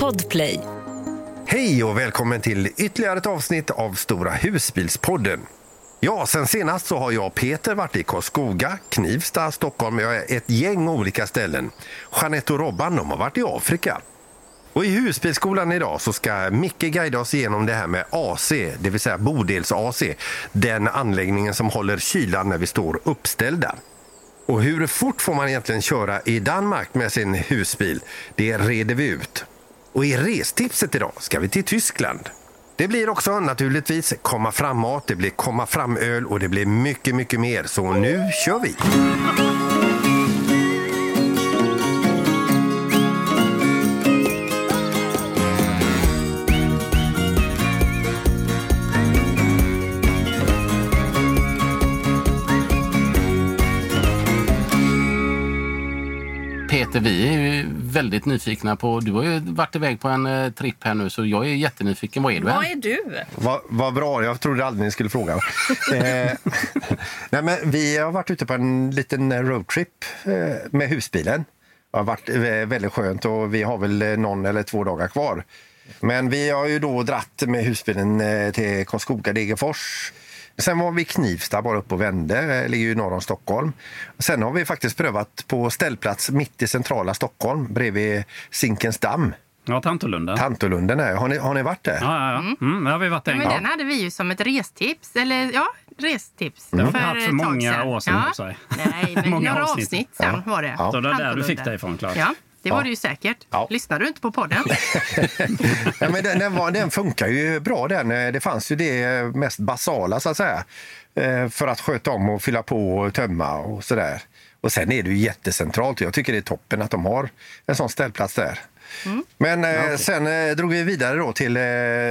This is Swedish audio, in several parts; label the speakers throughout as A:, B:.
A: Podplay.
B: Hej och välkommen till ytterligare ett avsnitt av Stora husbilspodden. Ja, sen senast så har jag och Peter varit i Karlskoga, Knivsta, Stockholm ja, ett gäng olika ställen. Jeanette och Robban de har varit i Afrika. Och I husbilsskolan idag så ska Micke guida oss igenom det här med AC, det vill säga bodels-AC. Den anläggningen som håller kylan när vi står uppställda. Och hur fort får man egentligen köra i Danmark med sin husbil? Det reder vi ut. Och i restipset idag ska vi till Tyskland. Det blir också naturligtvis komma fram mat, det blir komma fram öl och det blir mycket, mycket mer. Så nu kör vi!
C: Peter, vi är ju väldigt nyfikna på... Du har ju varit iväg på en eh, tripp här nu, så jag är jättenyfiken. Vad är du?
D: Vad är du?
B: Vad vad bra, jag trodde aldrig ni skulle fråga. eh, nej, men vi har varit ute på en liten roadtrip eh, med husbilen. Det har varit eh, väldigt skönt och vi har väl eh, någon eller två dagar kvar. Men vi har ju då dratt med husbilen till Karlskoga, Degerfors. Sen var vi i Knivsta bara upp och vände, ligger ju norr om Stockholm. Sen har vi faktiskt prövat på ställplats mitt i centrala Stockholm bredvid Zinkensdamm.
E: Ja, Tantolunden.
B: Tantolunden är. Har ni, har ni varit där?
E: Ja, ja, ja. Mm, där har vi varit
D: Ja,
E: en
D: men den hade vi ju som ett restips. Eller ja, restips.
E: Det har vi haft
D: ett
E: för
D: tag
E: många
D: sedan.
E: år sedan,
D: Ja. Nej, men
E: Många
D: några
E: avsnitt.
D: avsnitt, sen var det.
B: Ja.
E: Så det är där du fick det ifrån, Claes.
D: Ja, det var
B: Ja.
D: det ju säkert.
B: Ja.
D: Lyssnar du inte på podden?
B: Ja, men den, den, var, den funkar ju bra. Den. Det fanns ju det mest basala så att säga. Eh, För att sköta om och fylla på och tömma och sådär. Och sen är det ju jättecentralt. Jag tycker det är toppen att de har en sån ställplats där. Men eh, sen eh, drog vi vidare då till eh,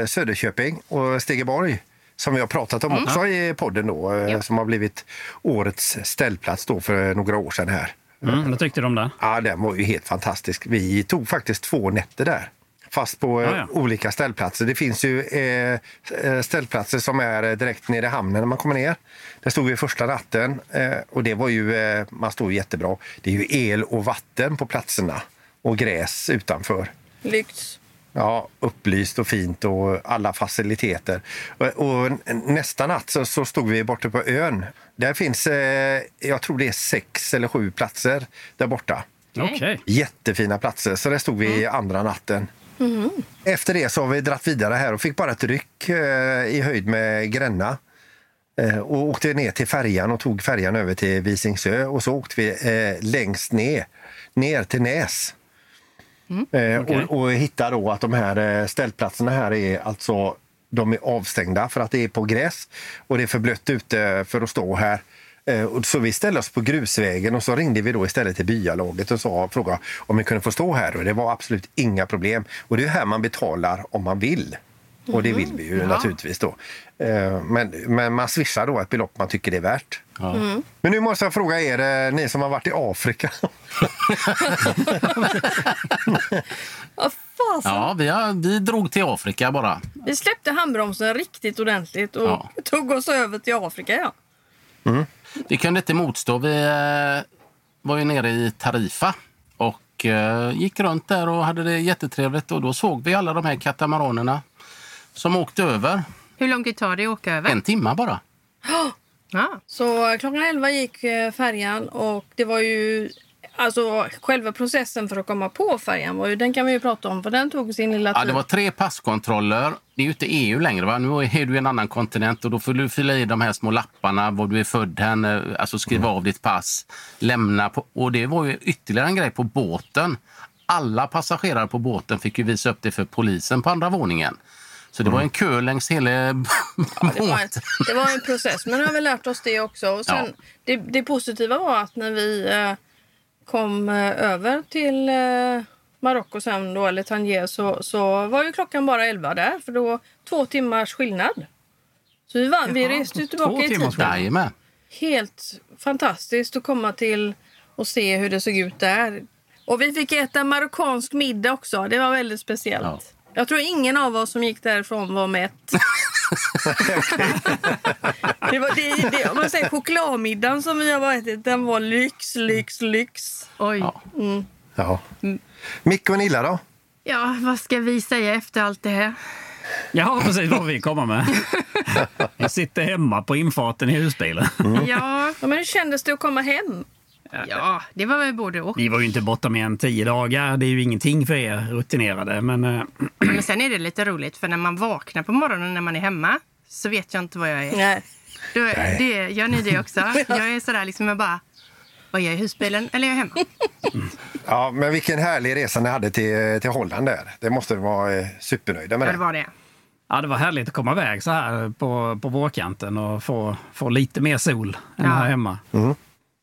B: Söderköping och Stegeborg som vi har pratat om också i podden då, eh,
D: Ja.
B: som har blivit årets ställplats då för några år sedan här.
E: Mm, vad tyckte du om det?
B: Ja, den var ju helt fantastisk. Vi tog faktiskt två nätter där. Fast på
E: Ja, ja.
B: olika ställplatser. Det finns ju eh, eh, ställplatser som är eh, direkt nere i hamnen när man kommer ner. Där stod vi första natten eh, och det var ju, eh, man stod jättebra. Det är ju el och vatten på platserna och gräs utanför.
D: Lyx.
B: Ja, upplyst och fint och alla faciliteter. Och, och nästa natt så, så stod vi borta på ön. Där finns, eh, jag tror det är sex eller sju platser där borta.
E: Okej.
B: Jättefina platser, så där stod vi andra natten. Efter det så har vi dratt vidare här och fick bara ett ryck eh, i höjd med Gränna. Eh, och åkte ner till färjan och tog färjan över till Visingsö och så åkte vi eh, längst ner, ner till Näs. Eh,
E: Okej.
B: och, och hittade då att de här eh, ställplatserna här är alltså de är avstängda för att det är på gräs och det är för blött ute för att stå här. Eh, Så vi ställde oss på grusvägen och så ringde vi då istället till byalaget och sa, frågade om vi kunde få stå här. Och det var absolut inga problem. Och det är här man betalar om man vill. Och det vill vi ju
D: Ja.
B: naturligtvis då. Men, men man swishar då ett belopp man tycker det är värt.
C: Ja.
B: Men nu måste jag fråga er, eh, ni som har varit i Afrika.
C: Ja, vi, har, vi drog till Afrika bara.
D: Vi släppte handbromsen riktigt ordentligt och
C: Ja.
D: tog oss över till Afrika. Ja.
C: Vi kunde inte motstå. Vi eh, var ju nere i Tarifa och eh, gick runt där och hade det jättetrevligt. Och då såg vi alla de här katamaranerna som åkte över.
D: Hur lång tid tar det att åka över?
C: En timma bara.
D: Ja. Så klockan 11 gick eh, färjan och det var ju... Alltså själva processen för att komma på färjan, var ju, den kan vi ju prata om för den tog sin lilla tid.
C: Ja, det var tre passkontroller. Det är ju inte EU längre. Va? Nu är du i en annan kontinent och då får du fylla i de här små lapparna. Var du är född, henne, alltså skriva av ditt pass, lämna. På, och det var ju ytterligare en grej på båten. Alla passagerare på båten fick ju visa upp det för polisen på andra våningen. Så det var en kö längs hela
D: Ja, det, var en, det var en process, men nu har vi lärt oss det också. Och sen,
C: Ja.
D: det, det positiva var att när vi eh, kom eh, över till eh, Marocko sen då, eller Tangier, så, så var ju klockan bara 11 där. För då två timmars skillnad. Så vi, vann, vi reste ju tillbaka i tiden. Helt fantastiskt att komma till och se hur det såg ut där. Och vi fick äta marockansk middag också. Det var väldigt speciellt.
C: Ja.
D: Jag tror ingen av oss som gick därifrån var mätt. det var, det, det, om man säger chokladmiddagen som vi har ätit, den var lyx, lyx, lyx. Oj.
C: Ja.
D: Mm.
B: Ja. Micke och Nilla då?
A: Ja, vad ska vi säga efter allt det här?
E: Ja, precis vad vi kommer med. Jag sitter hemma på infarten i husbilen.
A: Ja,
D: Ja, men hur kändes det att komma hem?
A: Ja, det var väl både och.
E: Vi var ju inte borta mer än tio dagar. Det är ju ingenting för er rutinerade. Men eh,
A: Men sen är det lite roligt, för när man vaknar på morgonen när man är hemma så vet jag inte vad jag är.
D: Nej.
A: Då, det, gör ni det också? Jag är sådär liksom, jag bara, vad är jag i husbilen eller är jag hemma?
B: Ja, men vilken härlig resa ni hade till, till Holland där. Det måste vara eh, supernöjda med
A: Ja,
B: det.
A: det var det.
E: ja, det var härligt att komma iväg så här på, på vårkanten och få, få lite mer sol än
A: Ja.
E: här hemma.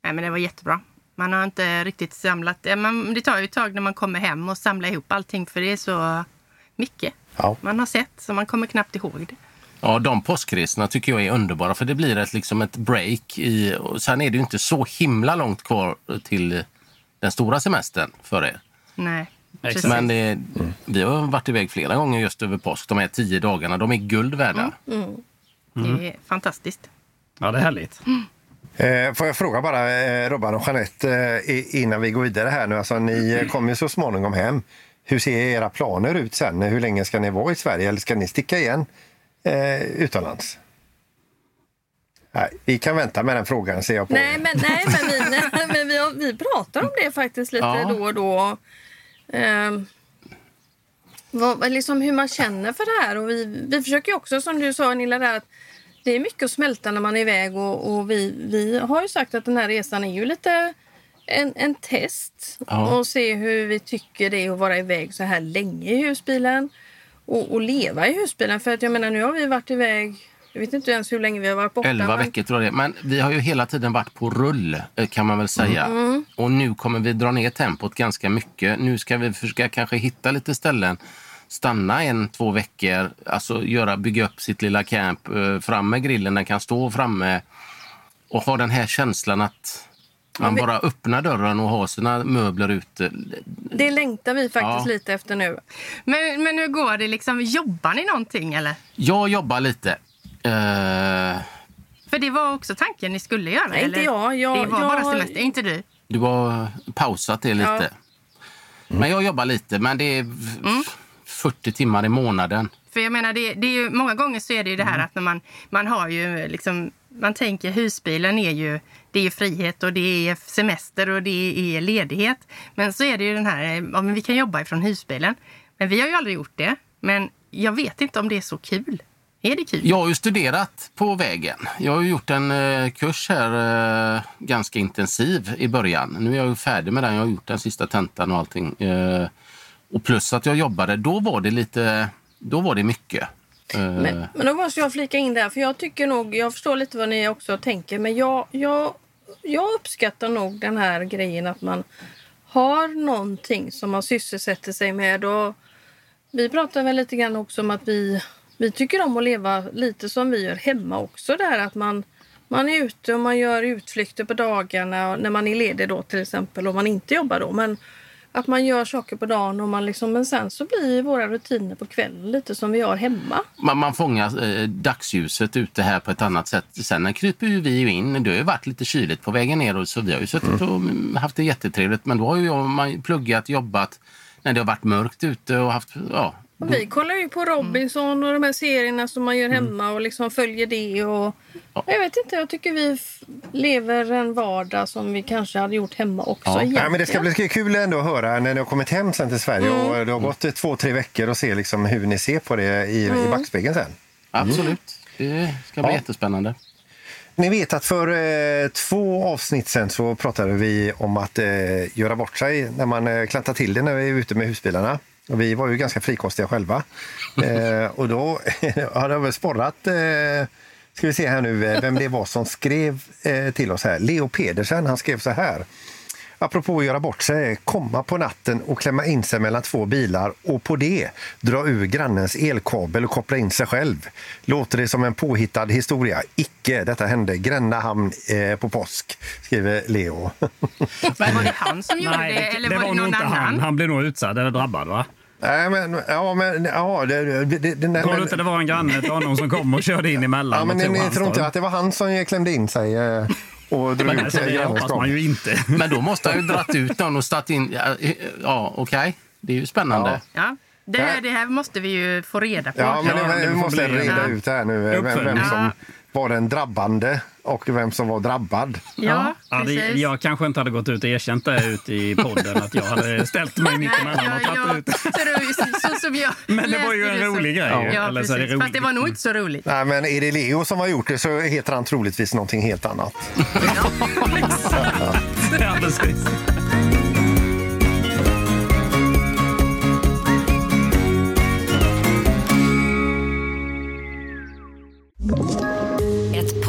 A: Nej, men det var jättebra. Man har inte riktigt samlat det. Man, det tar ju ett tag när man kommer hem och samlar ihop allting för det är så mycket
B: Ja.
A: man har sett så man kommer knappt ihåg det.
C: Ja, de påskresorna tycker jag är underbara för det blir ett, liksom ett break. I, och sen är det ju inte så himla långt kvar till den stora semestern för er.
A: Nej,
E: Exakt.
A: precis.
C: Men det, vi har varit iväg flera gånger just över påsk. De här tio dagarna, de är guld värda.
A: Det är fantastiskt.
E: Ja, det är härligt.
B: Eh, får jag fråga bara eh, Robban och Jeanette eh, innan vi går vidare här nu. Alltså, ni eh, kommer ju så småningom hem. Hur ser era planer ut sen? Hur länge ska ni vara i Sverige eller ska ni sticka igen eh, utomlands? Nej, vi kan vänta med den frågan ser jag på
D: Nej, men, nej, men, vi, nej, men vi, vi pratar om det faktiskt lite
C: Ja.
D: då och då. Ehm, vad, liksom hur man känner för det här. Och vi, vi försöker ju också, som du sa Nilla, där, att det är mycket att smälta när man är iväg. Och, och vi, vi har ju sagt att den här resan är ju lite en, en test.
C: Ja.
D: Och se hur vi tycker det är att vara iväg så här länge i husbilen. Och, och leva i husbilen. För att jag menar, nu har vi varit iväg, jag vet inte ens hur länge vi har varit borta.
C: Elva
D: men-
C: veckor tror jag det. Men vi har ju hela tiden varit på rull eh, kan man väl säga.
D: Mm.
C: Och nu kommer vi dra ner tempot ganska mycket. Nu ska vi försöka kanske hitta lite ställen. Stanna en, två veckor, alltså göra, bygga upp sitt lilla camp. eh, Fram med grillen, den kan stå framme. Och ha den här känslan att man bara öppnar dörren och har sina möbler ute.
D: Det längtar vi faktiskt
C: Ja.
D: lite efter nu.
A: Men, men hur går det? Liksom, jobbar ni någonting eller?
C: Jag jobbar lite. Eh,
A: För det var också tanken ni skulle göra?
D: Nej, inte
A: eller?
D: jag. Jag-
A: det var
D: jag
A: bara semester, inte du?
C: Du har pausat det lite.
D: Ja.
C: Men jag jobbar lite, men det är f- 40 timmar i månaden.
A: För jag menar, det, det är ju, många gånger så är det ju det här
C: Mm.
A: att när man, man har ju liksom, man tänker husbilen är ju, det är frihet och det är semester och det är ledighet. Men så är det ju den här, ja men vi kan jobba ifrån husbilen. Men vi har ju aldrig gjort det. Men jag vet inte om det är så kul. Är det kul?
C: Jag har ju studerat på vägen. Jag har ju gjort en eh, kurs här eh, ganska intensiv i början. Nu är jag ju färdig med den. Jag har gjort den sista tentan och allting. Eh, och plus att jag jobbade, då var det lite, då var det mycket. Eh,
D: Men, men då måste jag flika in där, för jag tycker nog, jag förstår lite vad ni också tänker, men jag, jag, jag uppskattar nog den här grejen att man har någonting som man sysselsätter sig med. Och vi pratar väl lite grann också om att vi, vi tycker om att leva lite som vi gör hemma också. Det här att man, man är ute och man gör utflykter på dagarna när man är ledig då till exempel och man inte jobbar då. Men att man gör saker på dagen och man liksom, men sen så blir våra rutiner på kvällen lite som vi har hemma.
C: man, man fångar eh, dagsljuset ute här på ett annat sätt. Sen kryper ju vi ju in. Det har ju varit lite kyligt på vägen ner och så vi har ju suttit och mm, haft det jättetrevligt. Men då har ju jag, man pluggat, jobbat när det har varit mörkt ute och haft, ja.
D: Och Vi kollar ju på Robinson och de här serierna som man gör hemma och liksom följer det. Och
C: Ja.
D: Jag vet inte, jag tycker vi lever en vardag som vi kanske hade gjort hemma också.
C: Ja.
B: Ja, men det ska bli kul ändå att höra när ni har kommit hem sen till Sverige och det har gått två, tre veckor och se liksom hur ni ser på det i, i backspegeln sen.
C: Absolut. Det ska bli
B: Ja.
C: jättespännande.
B: Ni vet att för eh, två avsnitt sen så pratade vi om att eh, göra bort sig när man eh, klantar till det när vi är ute med husbilarna. Och vi var ju ganska frikostiga själva. Eh, och då har det väl sporrat eh, Ska vi se här nu eh, vem det var som skrev eh, till oss här. Leo Pedersen, han skrev så här. Apropå att göra bort sig, komma på natten och klämma in sig mellan två bilar och på det dra ur grannens elkabel och koppla in sig själv. Låter det som en påhittad historia? Icke, detta hände Gränna hamn eh, på påsk, skriver Leo.
A: Var det han som gjorde det, eller var det,
E: nog
A: någon
E: inte
A: annan?
E: han. Han blev nog utsatt eller drabbad, va?
B: Nej, men, ja, men, ja, det, det, det, det,
E: Tror du inte det var en granne till honom som kom och körde in emellan?
B: Ja, men ni, ni tror inte att det var han som klämde in sig? Och drog
E: Men
B: ut
E: alltså, det
B: grannens
E: hoppas man ju inte.
C: Men då måste han ju dratt ut någon och stått in... Ja, ja okej. Det är ju spännande.
A: Ja. Det, här, det här måste vi ju få reda på.
B: Ja, men
E: Ja,
B: det, vi måste reda
A: Ja.
B: ut här nu. Vem, vem som
A: Ja.
B: var den drabbande och vem som var drabbad.
A: Ja,
E: Ja, det, jag kanske inte hade gått ut och erkänt det ute i podden att jag hade ställt mig mittemellan och
A: ja,
E: tagit ut.
A: Så, det, så, som jag
E: Men det var ju en rolig grej.
A: Ja.
E: Eller så är det
A: precis. Fast
E: roligt.
A: det var nog inte så roligt.
B: Nej, men är det Leo som har gjort det så heter han troligtvis någonting helt annat.
E: Ja, precis.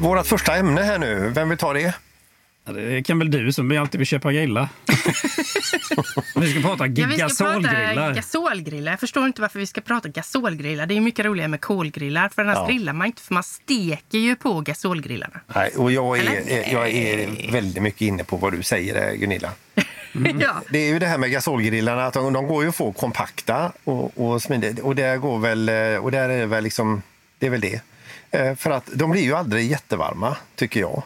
B: Vårt första ämne här nu, vem vill ta det?
E: Ja, Det kan väl du som alltid vill köpa grillar. vi ska prata
A: Ja, vi ska prata
E: gasolgrillar.
A: gasolgrillar. Jag förstår inte varför vi ska prata gasolgrillar. Det är mycket roligare med kolgrillar. För annars
B: Ja.
A: grillar man inte, för man steker ju på gasolgrillarna.
B: Nej, och jag är, jag är väldigt mycket inne på vad du säger, Gunilla.
A: Ja.
B: Det är ju det här med gasolgrillarna, att de, de går ju att få kompakta och, och smidigt. Och där går väl, eh, och där är det väl liksom, det är väl det. Eh, För att de blir ju aldrig jättevarma, tycker jag.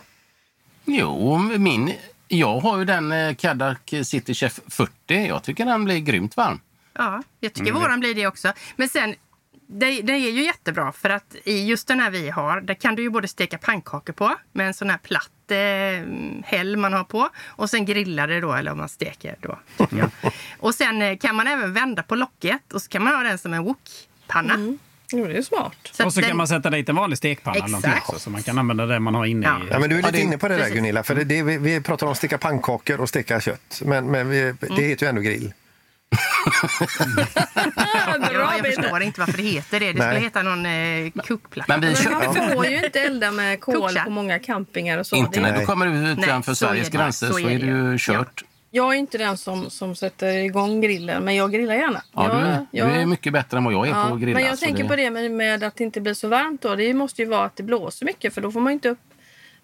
C: Jo, min... Jag har ju den eh, Cadillac City Chef 40. Jag tycker den blir grymt varm.
A: Ja, jag tycker
B: Mm.
A: våran blir det också. Men sen, det, det är ju jättebra för att i just den här vi har, där kan du ju både steka pannkakor på med en sån här platt eh, häll man har på och sen grilla det då, eller om man steker då. tycker jag. och sen eh, kan man även vända på locket och så kan man ha den som en wokpanna.
D: Jo, det är smart.
A: Så
E: Och så
A: att
E: kan
A: den-
E: man sätta dit en vanlig stekpanna
A: Exakt.
E: också, så man kan använda det man har inne
A: Ja.
E: i.
B: Ja, men du är lite
C: det-
B: inne på det där
A: precis.
B: Gunilla, för det, det, vi, vi pratar om att steka pannkakor och steka kött. Men, men vi,
A: Mm.
B: det heter ju ändå grill.
A: Ja,
D: Bra,
A: jag förstår inte varför det heter det. Det skulle
B: Nej.
A: heta någon eh, kokplatta.
C: Men vi.
D: Man får ju inte elda med kol på många campingar och så.
C: Inte när du kommer utanför Sveriges gränser
A: Så är det
C: ju. kört.
D: Jag är inte den som, som sätter igång grillen, men jag grillar gärna.
C: Ja,
D: jag,
C: du, du är mycket bättre än vad jag är
D: ja,
C: på att grilla.
D: Men jag tänker på det med, med att det inte blir så varmt. Då. Det måste ju vara att det blåser mycket, för då får man inte upp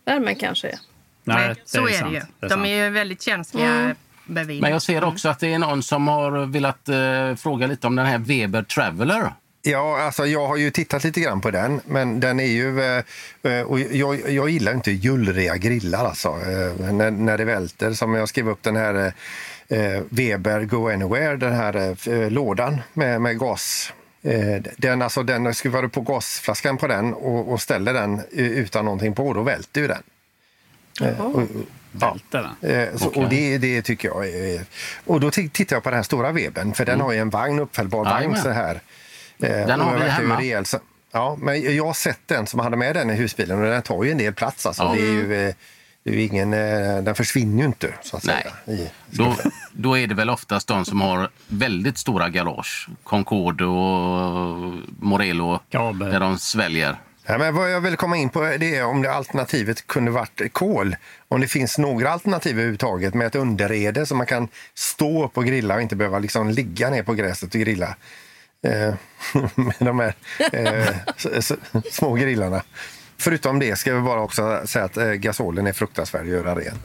D: värmen kanske.
A: Nej, så är,
E: sant.
A: det ju.
E: Det är
A: De är ju väldigt känsliga
D: Mm.
A: bredvid.
C: Men jag ser också att det är någon som har velat eh, fråga lite om den här Weber Traveller.
B: Ja, alltså jag har ju tittat lite grann på den, men den är ju... eh, eh, Och jag, jag gillar inte jullriga grillar alltså. eh, När, när det välter, som jag skrev upp den här eh, Weber Go Anywhere, den här lådan med, med gas. Den, alltså, den skruvar du på gasflaskan på den och, och ställer den utan någonting på, då välter ju den. Och- Ja.
E: Välter den.
B: Eh, så,
C: Okej.
B: Och det, det tycker jag är... Och då tittar jag på den här stora webben, för den har ju en vagn, uppfällbar vagn så här. Eh,
C: Den har vi hemma.
B: rejäl, så- Ja, men jag har sett den som hade med den i husbilen och den tar ju en del plats. Alltså.
C: Ja.
B: Det är ju, eh, det är ju ingen, eh, den försvinner ju inte, så att
C: Nej.
B: säga. I,
C: Då, då är det väl oftast de som har väldigt stora garage. Concorde och Morello.
E: Kabel.
C: Där de sväljer.
B: Ja, men vad jag vill komma in på det är om det alternativet kunde varit kol. Om det finns några alternativ överhuvudtaget med ett underrede så man kan stå upp och grilla och inte behöva liksom ligga ner på gräset och grilla. Eh, med de här eh, små grillarna. Förutom det ska vi bara också säga att eh, gasolen är fruktansvärd att göra ren.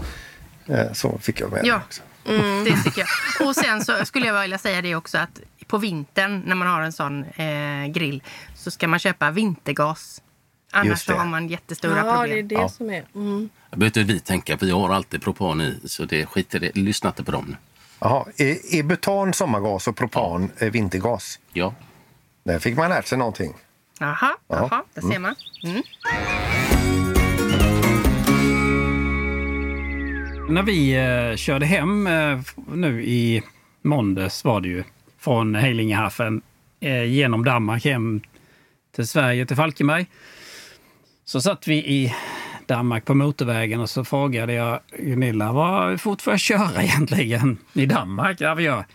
B: Eh, så fick jag med
A: Ja.
B: det också.
A: Det tycker jag. Och sen så skulle jag vilja säga det också att på vintern när man har en sån eh, grill så ska man köpa vintergas. Annars så har man jättestora
D: Ja, det är
A: problem.
D: det
B: Ja.
D: som är... Mm.
C: Det behöver inte vi tänka, vi har alltid propan i. Så det skiter det. Lyssna inte på dem nu.
B: Jaha, är, är butan sommargas och propan eh, vintergas?
C: Ja.
B: Där fick man lärt sig någonting.
A: Jaha,
B: Ja.
A: jaha där ser man. Mm.
E: När vi eh, körde hem eh, nu i måndags var det ju från Heiligenhafen eh, genom Danmark hem till Sverige, till Falkenberg. Så satt vi i Danmark på motorvägen och så frågade jag Gunilla, vad fort får jag köra egentligen i Danmark? Ja, gör.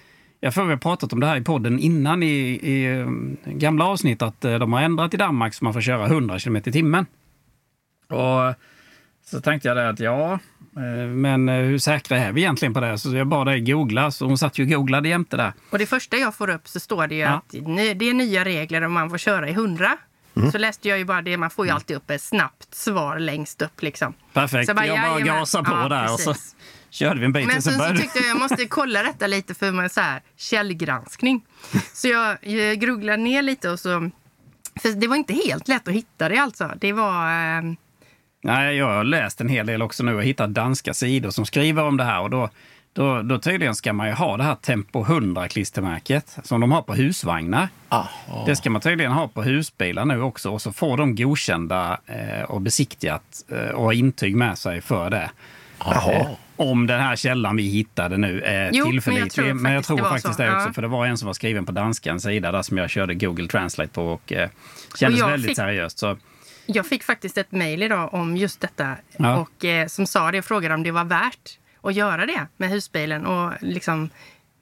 E: Jag får vi har pratat om det här i podden innan i, i eh, gamla avsnitt att eh, de har ändrat i Danmark så man får köra 100 km i timmen. Och så tänkte jag det att ja, eh, men hur säkra är vi egentligen på det? Så jag bad dig googla, så hon satt ju och googlade jämte där.
A: Och det första jag får upp så står det ju
E: Ja.
A: att det är nya regler om man får köra i 100.
E: Mm.
A: Så läste jag ju bara det, man får ju alltid upp ett snabbt svar längst upp liksom.
E: Perfekt,
A: Så bara,
E: jag bara gasade på
A: Ja,
E: där och så
A: precis.
E: körde vi en bit.
A: Men sen så tyckte jag jag måste kolla detta lite för man så här källgranskning. Så jag, jag grugglade ner lite och så... För det var inte helt lätt att hitta det alltså. Det var... Eh,
E: Nej, jag har läst en hel del också nu och hittat danska sidor som skriver om det här. Och då, då, då tydligen ska man ju ha det här Tempo 100-klistermärket som de har på husvagnar. Det ska man tydligen ha på husbilar nu också och så får de godkända eh, och besiktigat eh, och ha intyg med sig för det. Eh, om den här källan vi hittade nu är
A: Jo, men jag
E: tillförlitlig.
A: tror
E: Men jag
A: faktiskt
E: tror
A: det var
E: faktiskt det också,
A: Ja.
E: för det var en som var skriven på danskans sida där som jag körde Google Translate på och eh, kändes
A: jag
E: väldigt
A: fick-
E: seriöst. Så,
A: jag fick faktiskt ett mejl idag om just detta
E: Ja.
A: och eh, som sa det och frågade om det var värt att göra det med husbilen och liksom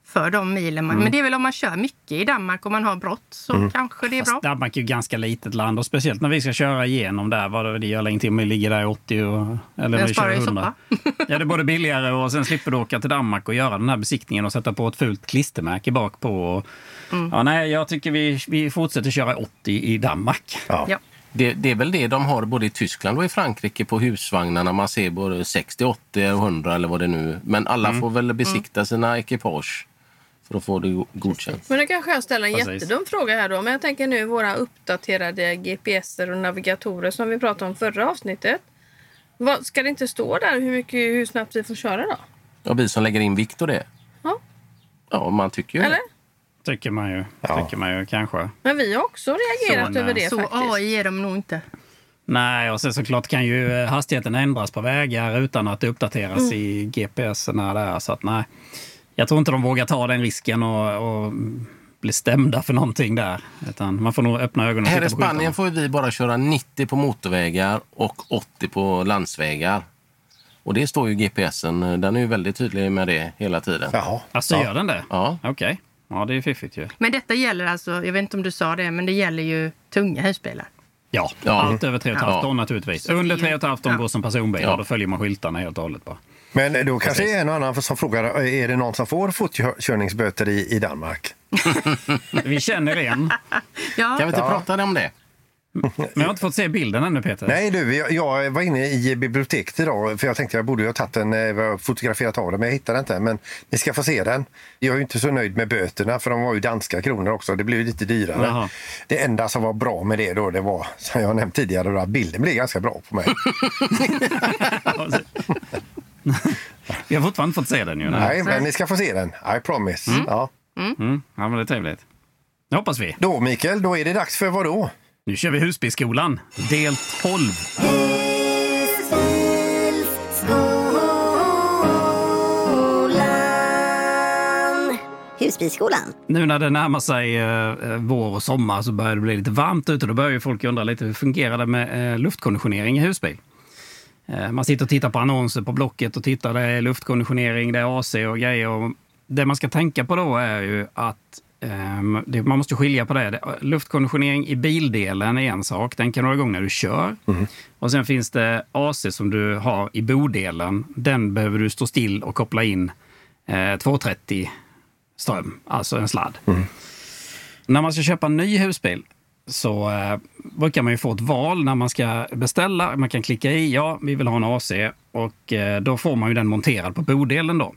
A: för de milen.
E: Mm.
A: Man, Men det är väl om man kör mycket i Danmark och man har brott så kanske det är bra.
E: Fast Danmark är ju ganska litet land och speciellt när vi ska köra igenom där. Vad det, det gör ingenting om vi ligger där i 80 och, eller
A: Jag
E: vi kör
A: ju
E: 100. Ja, det är både billigare och sen slipper du åka till Danmark och göra den här besiktningen och sätta på ett fult klistermärke bak på. Och,
A: Mm.
E: ja, nej, jag tycker vi, vi fortsätter köra 80 i Danmark.
B: Ja.
A: Ja.
C: Det, det är väl det de har både i Tyskland och i Frankrike på husvagnarna. Man ser både 60, 80 och 100 eller vad det nu. Men alla
E: Mm.
C: får väl besikta sina ekipage för att få det go- godkänt.
D: Men nu kanske jag ställer en
E: Precis.
D: jättedum fråga här då. Men jag tänker nu våra uppdaterade GPSer och navigatorer som vi pratade om förra avsnittet. Vad, ska det inte stå där hur, mycket, hur snabbt vi får köra då?
C: Ja, vi som lägger in vikt och det.
D: Ja.
C: Ja, man tycker ju
D: Eller?
C: det.
E: Tycker man ju,
B: Ja.
E: tycker man ju kanske.
D: Men vi har också reagerat
E: Så,
D: över det
A: Så
D: faktiskt.
A: AI är de nog inte.
E: Nej, och sen såklart kan ju eh, hastigheten ändras på vägar utan att det uppdateras
A: Mm.
E: i GPSerna där. Så att nej, jag tror inte de vågar ta den risken och, och bli stämda för någonting där. Utan man får nog öppna ögonen
C: Här i Spanien får vi bara köra 90 på motorvägar och 80 på landsvägar. Och det står ju GPSen. Den är ju väldigt tydlig med det hela tiden.
B: Jaha.
E: Alltså, gör den det?
C: Ja.
E: Okej. Ja, det är fiffigt ju.
A: Men detta gäller alltså, jag vet inte om du sa det, men det gäller ju tunga husbilar.
E: Ja,
C: Ja.
E: allt över 3,5
C: Ja.
E: ton naturligtvis. Under 3,5 ton
A: Ja.
E: går som personbil
C: Ja.
E: och då följer man skyltarna helt och hållet bara.
B: Men då kanske
E: Precis.
B: är en och annan som frågar, är det någon som får fortkörningsböter i, i Danmark?
E: Vi känner en,
A: Ja,
C: Kan vi inte prata om det?
E: Men jag har inte fått se bilden ännu Peter.
B: Nej du, jag, jag var inne i biblioteket idag för jag tänkte jag borde ju ha tagit en, eh, fotograferat av den men jag hittade inte. Men ni ska få se den. Jag är inte så nöjd med böterna för de var ju danska kronor också. Det blev lite dyrare.
E: Jaha.
B: Det enda som var bra med det då, det var som jag nämnt tidigare, då, att bilden blev ganska bra på mig.
E: Vi har fortfarande inte fått se den ju. Nej.
B: Nej, men ni ska få se den. I promise. Ja.
E: Mm, ja, men det är trevligt. Det hoppas vi.
B: Då Mikael, då är det dags för vad då?
E: Nu kör vi Husbilskolan, del 12.
F: Husbilsskolan.
E: Nu när det närmar sig eh, eh, vår och sommar så börjar det bli lite varmt ute. Då börjar ju folk undra lite hur fungerar det med eh, luftkonditionering i husbil? Eh, man sitter och tittar på annonser på Blocket och tittar. Det är luftkonditionering, det är AC och grejer. Och det man ska tänka på då är ju att man måste skilja på det. det. Luftkonditionering i bildelen är en sak. Den kan du ha igång när du kör. Och sen finns det AC som du har i bodelen. Den behöver du stå still och koppla in eh, 230 ström, alltså en sladd. När man ska köpa en ny husbil så eh, brukar man ju få ett val när man ska beställa. Man kan klicka i ja, vi vill ha en AC och eh, då får man ju den monterad på bodelen då.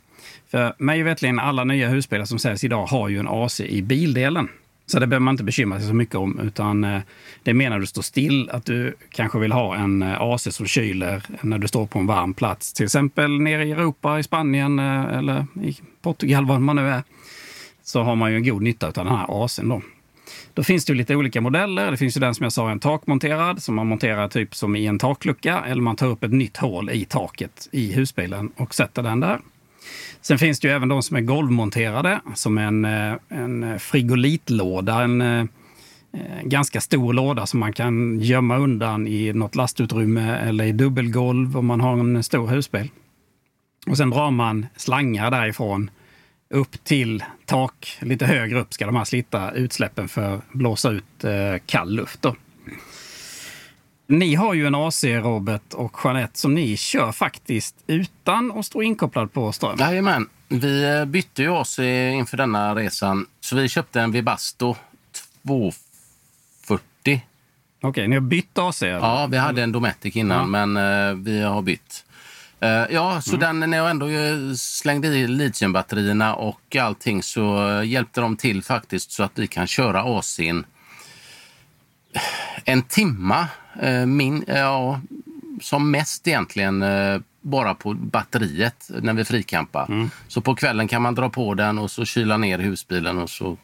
E: För mig veterligen alla nya husbilar som säljs idag har ju en AC i bildelen. Så det behöver man inte bekymra sig så mycket om, utan eh, det menar du står still, att du kanske vill ha en eh, AC som kyler när du står på en varm plats. Till exempel nere i Europa, i Spanien eh, eller i Portugal, var man nu är så har man ju en god nytta av den här AC'n. Då. Då finns det ju lite olika modeller. Det finns ju den som jag sa, en takmonterad, som man monterar typ som i en taklucka. Eller man tar upp ett nytt hål i taket i husbilen och sätter den där. Sen finns det ju även de som är golvmonterade, som en, eh, en eh, frigolitlåda. En eh, ganska stor låda som man kan gömma undan i något lastutrymme eller i dubbelgolv om man har en stor husbil. Och sen drar man slangar därifrån upp till tak. Lite högre upp ska de här slitta utsläppen för att blåsa ut kall luft. Då. Ni har ju en AC, Robert och Jeanette, som ni kör faktiskt utan att stå inkopplad på ström.
C: Jajamän. Vi eh, bytte ju AC inför denna resan. Så vi köpte en Vibasto 240.
E: Okej, ni har bytt AC? eller?
C: Ja, vi hade en Dometic innan,
E: Ja.
C: men eh, vi har bytt. Eh, ja, så den, när jag ändå slängde i litiumbatterierna och allting så hjälpte de till faktiskt så att vi kan köra AC'n en timma, eh, min, ja, som mest egentligen eh, bara på batteriet när vi frikampar. Så på kvällen kan man dra på den och så kyla ner husbilen och så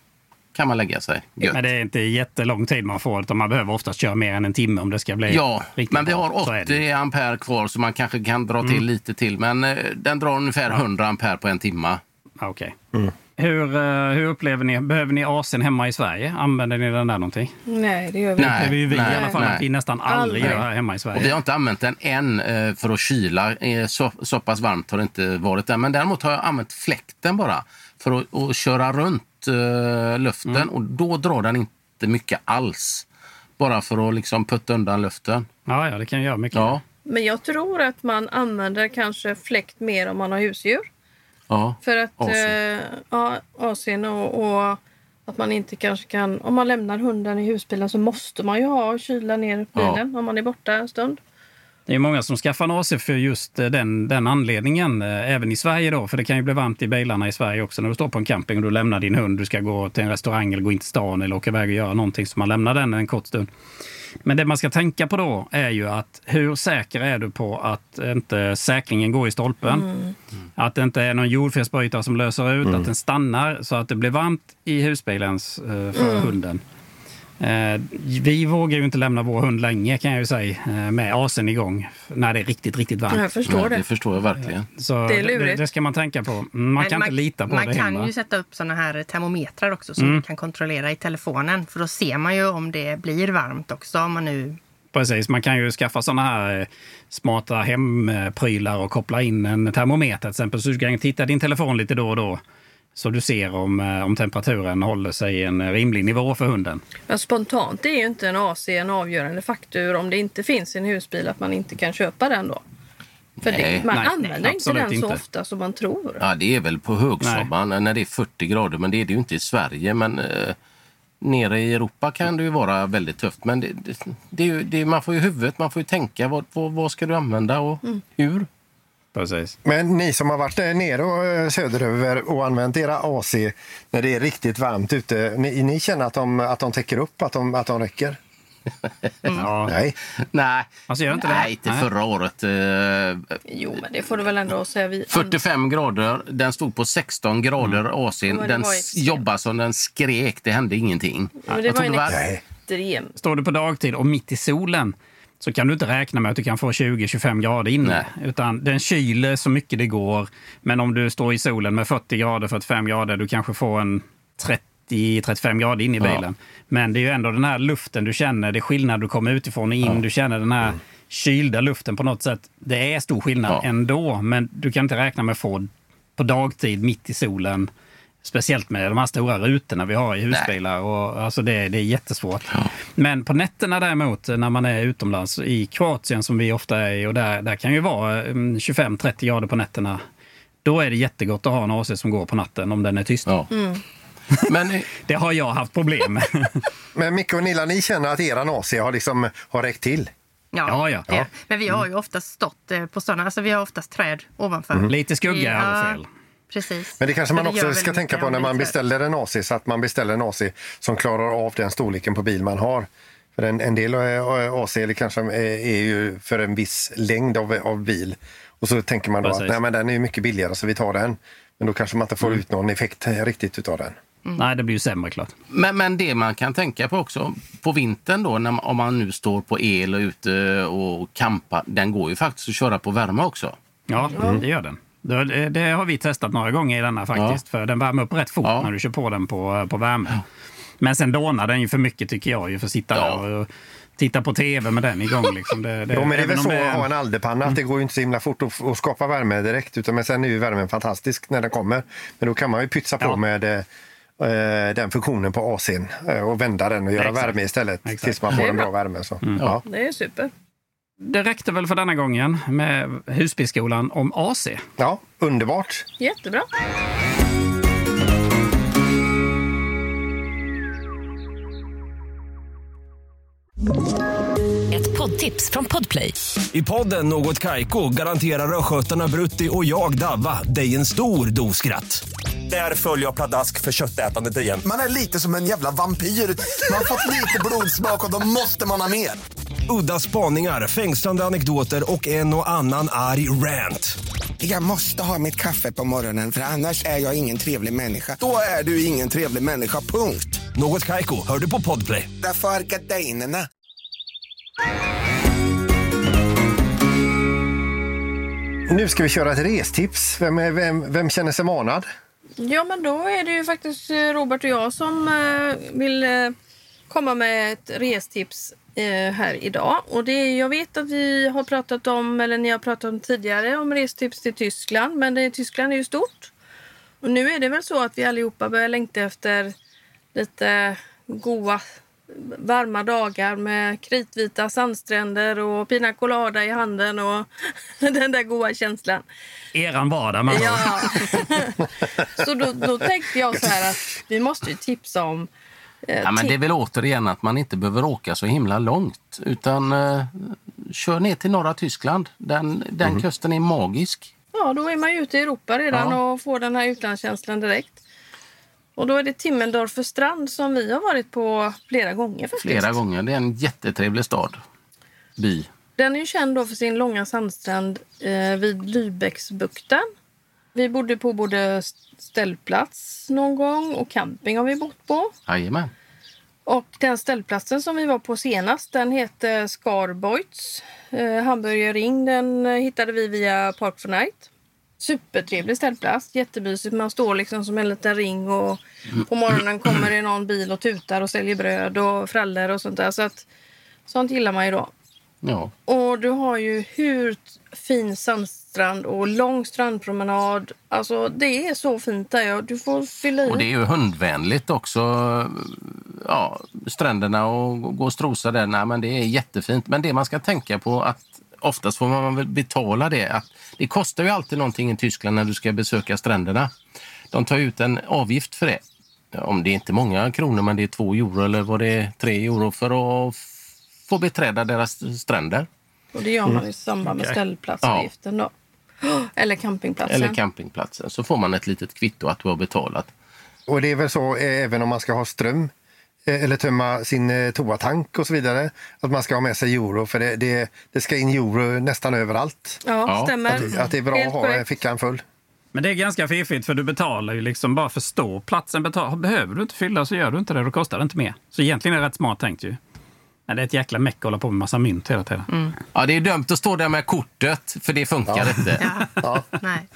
C: kan man lägga sig. Gött.
E: Men det är inte jättelång tid man får, utan man behöver oftast köra mer än en timme om det ska bli
C: Ja,
E: riktigt
C: men vi har
E: Så är det. Mm.
C: 80 ampere kvar så man kanske kan dra till lite till. Men eh, den drar ungefär 100 ampere på en timme.
E: Okej. Hur, eh, hur upplever ni, behöver ni AC'n hemma i Sverige? Använder ni den där någonting?
D: Nej, det gör vi
E: Det
C: Nej.
D: inte.
E: upplever ju vi
C: nej,
E: i alla fall
C: nej.
E: att vi nästan aldrig
D: Aldrig.
E: gör här hemma i
C: Och vi
E: Sverige.
C: har inte använt den än eh, för att kyla. Eh, Så, så pass varmt har det inte varit där. Men däremot har jag använt fläkten bara för att, att köra runt eh, luften.
E: Mm.
C: Och då drar den inte mycket alls. Bara för att liksom putta undan luften.
E: Ja, ja, det kan göra mycket.
C: Ja,
D: Men jag tror att man använder kanske fläkt mer om man har husdjur.
C: Ja.
D: För att
C: AC.
D: eh, ja, AC'n och, och att man inte kanske kan... Om man lämnar hunden i husbilen så måste man ju ha och kyla ner bilen om man är borta en stund.
E: Det är många som skaffar en AC för just eh, den, den anledningen, eh, även i Sverige då. För det kan ju bli varmt i bilarna i Sverige också när du står på en camping och du lämnar din hund. Du ska gå till en restaurang eller gå in till stan eller åka iväg och göra någonting. Så man lämnar den en kort stund. Men det man ska tänka på då är ju att hur säker är du på att inte säkringen går i stolpen? Att det inte är någon jordfelsbrytare som löser ut, att den stannar så att det blir varmt i husbilens eh, för hunden. Eh, vi vågar ju inte lämna vår hund länge kan jag ju säga eh, med AC'n igång när det är riktigt, riktigt varmt.
D: Jag förstår
C: Nej,
D: det.
C: det förstår jag verkligen.
E: Så
D: Det är
E: det, det,
D: lurigt.
E: det ska man tänka på. Man
A: Men
E: kan inte lita på
A: man
E: det
A: kan
E: hemma.
A: ju sätta upp såna här termometrar också som
E: Mm.
A: man kan kontrollera i telefonen. För då ser man ju om det blir varmt också. Om man nu...
E: Precis, man kan ju skaffa såna här eh, smarta hemprylar och koppla in en termometer till exempel. Så du kan titta i din telefon lite då och då. Så du ser om, eh, om temperaturen håller sig i en rimlig nivå för hunden.
D: Men spontant är ju inte en AC en avgörande faktor om det inte finns i en husbil att man inte kan köpa den då. För
C: Nej.
D: det, man
E: Nej,
D: använder inte den så
E: inte.
D: ofta som man tror.
C: Ja, det är väl på högsommaren när det är 40 grader, men det är det ju inte i Sverige. Men eh, nere i Europa kan det ju vara väldigt tufft. Men det, det, det man får ju huvudet, man får ju tänka vad, vad, vad ska du använda och hur.
E: Precis.
B: Men ni som har varit där nere och eh, söderöver och använt era AC när det är riktigt varmt ute, ni, ni känner att de, att de täcker upp, att de, att de räcker?
E: Ja.
B: Nej.
C: Nej,
E: Alltså, gör inte det?
C: nej inte förra året. Eh,
D: Jo, men det får du väl ändå säga. Vi
C: 45 grader, den stod på 16 grader
E: Mm.
D: Det
C: Den jobbade som den skrek, det hände ingenting.
D: Men det
C: Jag
D: var en
C: det var-
B: Nej.
D: extrem.
E: Står du på dagtid och mitt i solen så kan du inte räkna med att du kan få 20-25 grader inne. Utan den kyler så mycket det går. Men om du står i solen med 40 grader, 45 grader, du kanske får en 30-35 grader in i
C: Ja.
E: bilen. Men det är ju ändå den här luften du känner. Det är skillnad du kommer utifrån och in. Du känner den här kylda luften på något sätt. Det är stor skillnad
C: Ja.
E: ändå. Men du kan inte räkna med att få på dagtid mitt i solen. Speciellt med de här stora rutorna vi har i husbilar. Och, alltså det, det är jättesvårt. Men på nätterna däremot, när man är utomlands, i Kroatien som vi ofta är i, och där, där kan ju vara mm, 25-30 grader på nätterna. Då är det jättegott att ha en AC som går på natten om den är tyst.
C: Ja. Men eh,
E: Det har jag haft problem med.
B: Men Micke och Nilla, ni känner att eran AC har, liksom, har räckt till?
E: Ja, ja.
A: det. Men vi har ju oftast stått eh, på sådana, alltså vi har oftast träd ovanför.
E: Lite skugga är aldrig fel.
A: Precis.
B: Men det kanske man också ska tänka på när man beställer en AC, så att man beställer en AC som klarar av den storleken på bil man har. För en, en del eh, AC eller kanske är, är ju för en viss längd av, av bil. Och så tänker man då
E: Precis.
B: att nej, men den är mycket billigare så vi tar den. Men då kanske man inte får ut någon effekt eh, riktigt utav den.
E: Nej, det blir ju sämre klart.
C: Men, men det man kan tänka på också, på vintern då, när, om man nu står på el och ute och campar, den går ju faktiskt att köra på värme också.
E: Ja, det gör den. Det, det har vi testat några gånger i denna faktiskt. För den värmer upp rätt fort
C: Ja.
E: när du kör på den på, på värme. Men sen dånar den ju för mycket tycker jag ju för att sitta
C: Ja.
E: där och titta på tv med den igång. Liksom. Det, det,
B: Jo, men det är
E: även
B: väl så
E: det
B: att ha en alderpanna, att det går ju inte så himla fort att, att skapa värme direkt. Utan, men sen är ju värmen fantastisk när den kommer. Men då kan man ju pytsa på
E: Ja.
B: med eh, eh, den funktionen på AC'n eh, och vända den och göra
E: Exakt.
B: värme istället
E: Exakt.
B: tills man får en bra
D: bra.
B: värme. Så.
E: Mm.
B: Ja.
D: Det är super.
E: Det räckte väl för denna gången med Husbilsskolan om AC.
B: ja, underbart.
D: Jättebra.
G: Ett poddtips från Podplay.
H: I podden Något Kaiko garanterar östgötarna Brutti och jag, Davva, dig en stor dos skratt. Där följer jag pladask för köttätandet igen.
I: Man är lite som en jävla vampyr. Man har fått lite blodsmak och då måste man ha mer.
H: Udda spaningar, fängslande anekdoter och en och annan arg rant.
I: Jag måste ha mitt kaffe på morgonen för annars är jag ingen trevlig människa. Då är du ingen trevlig människa, punkt.
H: Något Kaiko, hör du på Podplay.
I: Därför är gardinerna.
B: Nu ska vi köra ett restips. Vem, är, vem, vem känner sig manad?
D: Ja, men då är det ju faktiskt eh, Robert och jag som eh, vill eh, komma med ett restips eh, här idag. Och det jag vet att vi har pratat om, eller ni har pratat om tidigare, om restips till Tyskland. Men det, Tyskland är ju stort. Och nu är det väl så att vi allihopa börjar längta efter lite goa varma dagar med kritvita sandstränder och pina colada i handen och den där goa känslan.
E: Eran vardag ord.
D: Ja. så då, då tänkte jag så här att vi måste ju tipsa om
C: Ja, men det är väl återigen att man inte behöver åka så himla långt. Utan eh, kör ner till norra Tyskland. Den, den kusten är magisk.
D: Ja, då är man ju ute i Europa redan
C: Ja.
D: och får den här utlandskänslan direkt. Och då är det Timmendorfer strand som vi har varit på flera gånger faktiskt.
C: Flera gånger. Det är en jättetrevlig stad. By.
D: Den är ju känd då för sin långa sandstrand eh, vid Lübecksbukten. Vi bodde på både ställplats någon gång och camping har vi bott på.
C: Jajamän.
D: Och den ställplatsen som vi var på senast den heter Scarboits eh, Hamburgerring. Den eh, hittade vi via Park for Night. Supertrevlig ställplats, jättemysigt. Man står liksom som en liten ring och på morgonen kommer det någon bil och tutar och säljer bröd och frallor och sånt där. Så att, sånt gillar man ju då.
C: Ja.
D: Och du har ju hur fin sandstrand och lång strandpromenad. Alltså det är så fint där. Du får fylla i.
C: Och det är ju hundvänligt också. Ja, stränderna och gå och strosa där. Nej, men det är jättefint. Men det man ska tänka på att oftast får man väl betala det. Att det kostar ju alltid någonting i Tyskland när du ska besöka stränderna. De tar ut en avgift för det. Om det är inte många kronor, men det är två euro eller vad det är, tre euro för att f- få beträda deras stränder.
D: Och det gör man i samband med
E: Okej.
D: ställplatsavgiften då. Eller campingplatsen.
C: Eller campingplatsen. Så får man ett litet kvitto att du har betalat.
B: Och det är väl så eh, även om man ska ha ström eh, eller tömma sin eh, toatank och så vidare, att man ska ha med sig euro för det, det, det ska in euro nästan överallt.
D: Ja,
C: Ja,
D: stämmer.
B: Att, att det är bra
D: Helt
B: att ha
D: korrekt.
B: fickan full.
E: Men det är ganska fiffigt för du betalar ju liksom bara för ståplatsen. Betal, behöver du inte fylla så gör du inte det. Då kostar det inte mer. Så egentligen är det rätt smart tänkt ju. Men det är ett jäkla meck att hålla på med massa mynt hela tiden.
C: Ja, det är dumt att stå där med kortet, för det funkar inte.
A: Ja. Nej.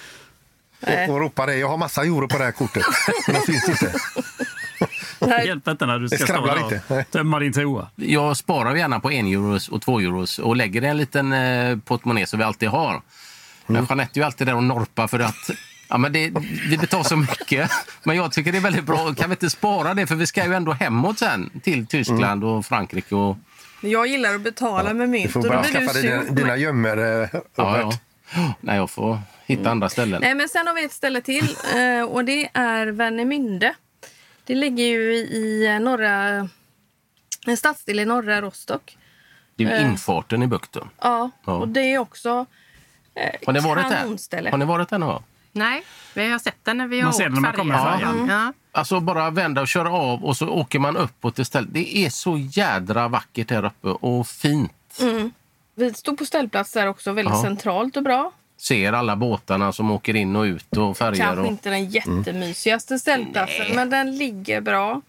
B: Och, och ropa det. Jag har massa euro på det här kortet. Men det syns inte.
E: Det hjälper inte när du ska stå där och tömma din toa.
C: Jag sparar gärna på en euros och två euros och lägger en liten eh, portmonnä som vi alltid har. Men Jeanette är ju alltid där och norpar för att ja, men det, vi betalar så mycket. Men jag tycker det är väldigt bra. Kan vi inte spara det? För vi ska ju ändå hemåt sen till Tyskland och Frankrike. Och,
D: Jag gillar att betala med
B: Du
D: mynt
B: får
D: och då
B: bara
D: du
B: skaffa
D: sur
B: dina, dina gömmor, eh,
C: ja, ja. Nej, jag får hitta andra ställen.
D: Nej, men sen har vi ett ställe till eh, och det är Värnemünde. Det ligger ju i eh, norra... En stadsdel i norra Rostock.
C: Det är ju infarten i bukten.
D: Ja,
C: Ja.
D: och det är också eh,
C: Har ni varit där?
D: kanonställe.
C: Har ni varit där någon gång?
A: Nej, vi har sett den när vi
E: Man
A: har
E: ser
A: åkt
E: den när man kommer med
A: färja.
E: färjan.
A: Ja.
C: Alltså bara vända och köra av och så åker man uppåt till stället. Det är så jädra vackert här uppe och fint.
D: Vi stod på ställplats där också, väldigt
C: Ja.
D: centralt och bra.
C: Ser alla båtarna som åker in och ut och färger.
D: Kanske
C: Och...
D: inte den jättemysigaste ställplatsen, men den ligger bra.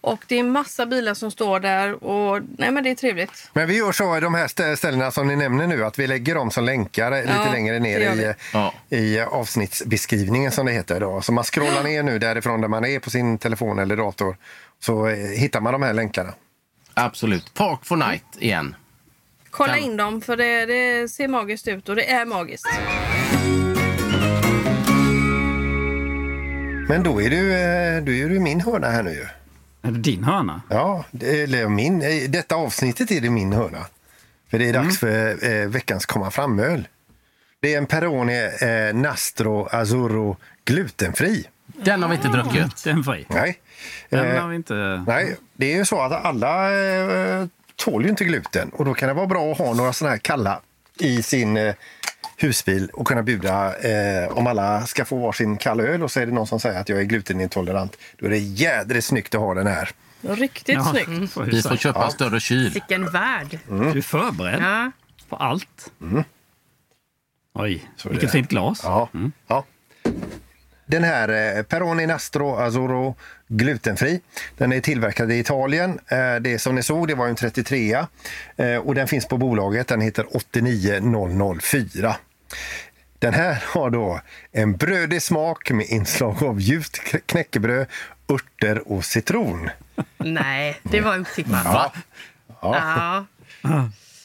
D: Och det är massa bilar som står där och nej men det är trevligt.
B: Men vi gör så i de här stä- ställena som ni nämner nu att vi lägger dem som länkar eh, lite
D: Ja,
B: längre ner i.
C: Ja.
B: i avsnittsbeskrivningen som det heter. Då. Så man scrollar ner nu därifrån där man är på sin telefon eller dator så eh, hittar man de här länkarna.
C: Absolut. Park for night igen.
D: Kolla
C: Kan-
D: in dem för det, det ser magiskt ut och det är magiskt.
B: Men då är du, eh, då är du min hörna här nu ju.
E: Är det din hörna?
B: Ja, det, eller min, i detta avsnittet är det min hörna. För det är dags för eh, veckans komma fram-öl. Det är en Peroni eh, Nastro Azzurro glutenfri.
C: Den har vi inte druckit.
E: Den fri.
B: Nej.
E: Den
B: Eh,
E: har vi inte...
B: Nej, det är ju så att alla eh, tål ju inte gluten och då kan det vara bra att ha några sådana här kalla i sin eh, husbil och kunna bjuda eh, om alla ska få varsin kall öl och så är det någon som säger att jag är glutenintolerant. Då är det jädrigt snyggt att ha den här.
D: Riktigt
E: Ja,
D: snyggt.
E: får jag
C: Vi får köpa en större kyl.
A: Vilken värld!
E: Du är förberedd
A: Ja.
E: på allt. Oj,
B: Så
E: vilket fint glas.
B: Ja. ja. Den här eh, Peroni Nastro Azzurro glutenfri. Den är tillverkad i Italien. Eh, det som ni såg det var en 33 eh, och den finns på bolaget. Den heter 89004. Den här har då en brödig smak med inslag av ljust knäckebröd, örter och citron.
A: Nej, det var otippat.
C: Va?
A: Ja.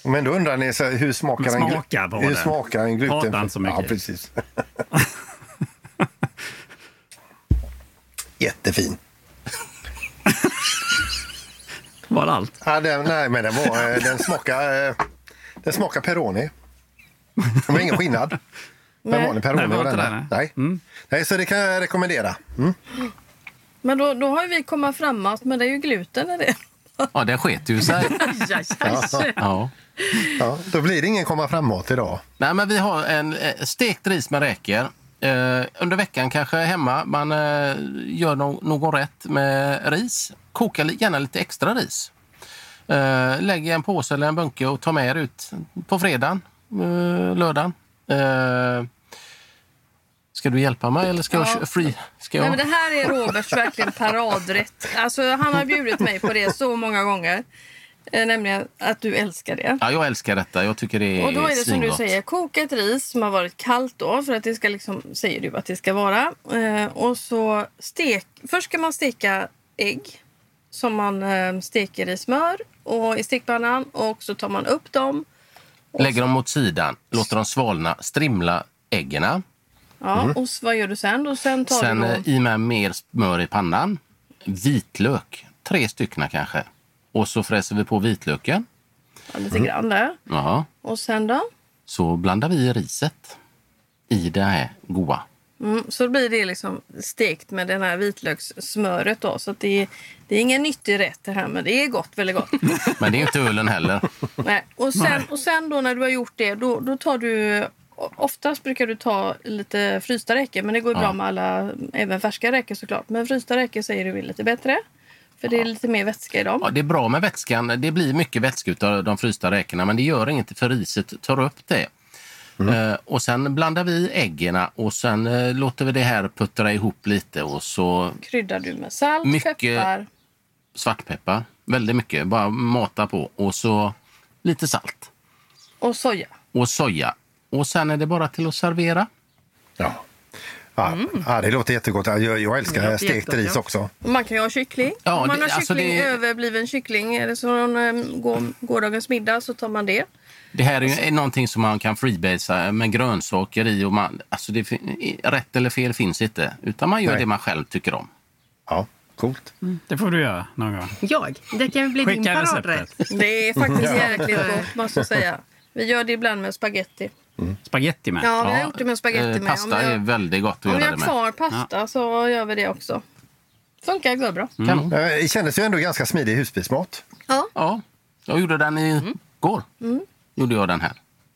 B: Men då undrar ni, så hur smakar,
E: Hur
B: en,
E: smakar på
B: hur
E: den?
B: smakar en gluten?
E: Inte så mycket.
B: Ja, precis. Jättefin.
E: Var det allt?
B: Ja, den, nej, men den, var, eh, den smakar, eh, den smakar Peroni. Det var ingen skillnad. Men vanlig Peroni
E: Nej, det var inte det,
B: Nej. nej, så det kan jag rekommendera. Mm.
D: Men då, då har ju vi kommit framåt, men det är ju gluten i det.
C: Ja, det sket ju sig.
A: Aj.
C: Ja.
B: Ja, då blir det ingen komma framåt idag.
C: Nej, men vi har en eh, stekt ris med räkor. Eh, under veckan kanske hemma man eh, gör no någon rätt med ris. Koka gärna lite extra ris. Eh, lägg i en påse eller en bunke och ta med er ut på fredagen, lördagen. Eh, ska du hjälpa mig eller ska jag
D: Ja.
C: kö- free? Ska
D: Nej,
C: jag?
D: men det här är Roberts verkligen paradrätt. Alltså, han har bjudit mig på det så många gånger. Eh, nämligen att du älskar det.
C: Ja, jag älskar detta. Jag tycker det är
D: Och då är det som du säger, koka ett ris som har varit kallt då för att det ska liksom, säger du att det ska vara. Eh, och så stek, först ska man steka ägg som man eh, steker i smör och i stekpannan och så tar man upp dem.
C: Lägger dem mot sidan, låter dem svalna, strimla äggen.
D: Ja, Och så, vad gör du sen? Och sen tar
C: Sen
D: du
C: eh, i med mer smör i pannan. Vitlök, tre stycken kanske. Och så fräser vi på vitlöken.
D: ja, lite grann där.
C: Ja.
D: Och sen då?
C: Så blandar vi riset i det här goa.
D: Mm, så blir det liksom stekt med den här vitlökssmöret då. Så att det, är, det är ingen nyttig rätt det här men det är gott, väldigt gott.
C: Men det är inte ölen heller.
D: Nej. Och, sen, och sen då när du har gjort det, då, då tar du... Oftast brukar du ta lite frysta räkor, men det går ju bra med alla, även färska räkor såklart. Men frysta räkor säger du är lite bättre. För det är lite mer vätska i dem.
C: Ja, det är bra med vätskan. Det blir mycket vätska av de frysta räkorna men det gör inget för riset tar upp det. Eh, och sen blandar vi äggen och sen eh, låter vi det här puttra ihop lite och så
D: Kryddar du med salt,
C: Mycket-
D: peppar.
C: svartpeppar. Väldigt mycket. Bara mata på. Och så lite salt.
D: och soja.
C: Och soja. Och sen är det bara till att servera.
B: Ja. Ja, ja, det låter jättegott. Jag, jag
A: Det
B: älskar stekt ris också.
D: Man kan ju ha kyckling.
C: Ja,
D: Om man
C: det-
D: har
C: alltså
D: kyckling,
C: det-
D: överbliven kyckling eller så eh, går, gårdagens middag så tar man det.
C: Det här är ju någonting som man kan freebasea med grönsaker i. Och man, alltså det, rätt eller fel finns inte. Utan man gör
B: Nej.
C: det man själv tycker om.
B: Ja, coolt.
E: Det får du göra någon gång.
A: Jag? Det kan bli din
E: Skicka
A: paradrätt.
E: receptet.
D: Det är faktiskt jäkligt gott måste jag säga. Vi gör det ibland med spaghetti.
E: Spaghetti med.
D: Ja, vi har gjort det med spaghetti
C: eh,
D: med. Om
C: Pasta
D: vi
C: är
D: har,
C: väldigt gott att
D: om vi
C: göra
D: har
C: det med.
D: kvar pasta så gör vi det också. Funkar går bra.
C: Kanon.
B: Eh, Det kändes ju ändå ganska smidig husbilsmat.
C: Ja, jag gjorde den i går. Gjorde jag den här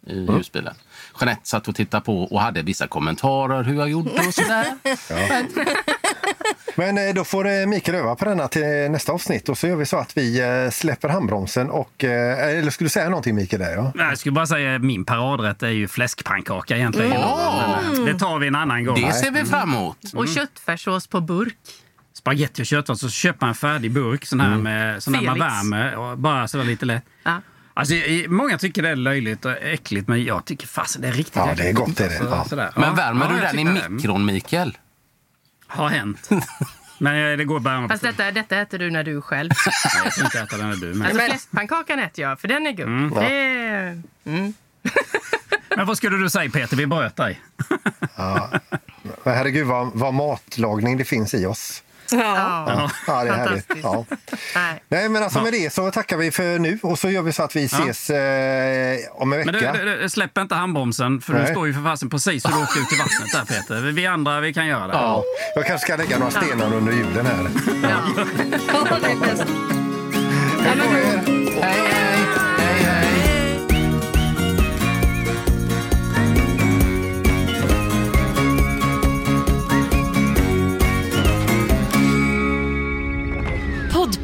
C: i husbilen. Jeanette satt och tittade på och hade vissa kommentarer hur jag gjorde och sådär.
B: Men eh, då får eh, Mikael öva på denna till nästa avsnitt och så gör vi så att vi eh, släpper handbromsen och... eh, Eller skulle du säga någonting Mikael där? Ja?
E: Nej, Jag skulle bara säga min paradrätt är ju fläskpannkaka egentligen. Eh, Det tar vi en annan gång.
C: Det ser vi fram emot.
A: Och köttfärssås på burk.
E: Spaghetti och köttfärs så köper man en färdig burk sån här med sån här man värmer och bara sådär lite lätt.
A: Ja.
E: Alltså, många tycker det är löjligt och äckligt men jag tycker fasen det är riktigt
B: Ja, det är gott, det är det.
E: Så-
B: Ja.
E: sådär.
C: Men
E: Ja,
C: värmer
E: ja,
C: du den i mikron, Mikael?
E: Har hänt. Men eh, det går bara...
A: Fast detta, detta äter du när du är själv.
E: Nej, jag ska inte äta den när du. Men,
A: Alltså fläskpannkakan äter jag, för den är god. Det är...
E: men vad skulle du säga Peter? Vi bröt dig.
B: Men herregud vad, vad matlagning det finns i oss.
D: Ja.
B: Ja, ja det är härligt. Ja.
A: Nej.
B: Nej, men alltså med det så tackar vi för nu och så gör vi så att vi ses eh, om en
E: Men
B: vecka.
E: du, du, du, släpp inte handbromsen, för
B: Nej.
E: du står ju för fasen precis så du åker ut i vattnet där Peter. Vi andra, vi kan göra det.
B: Ja, jag kanske ska lägga några stenar under julen här.
D: Ja, det är bäst. Ja, men då,
B: Hej,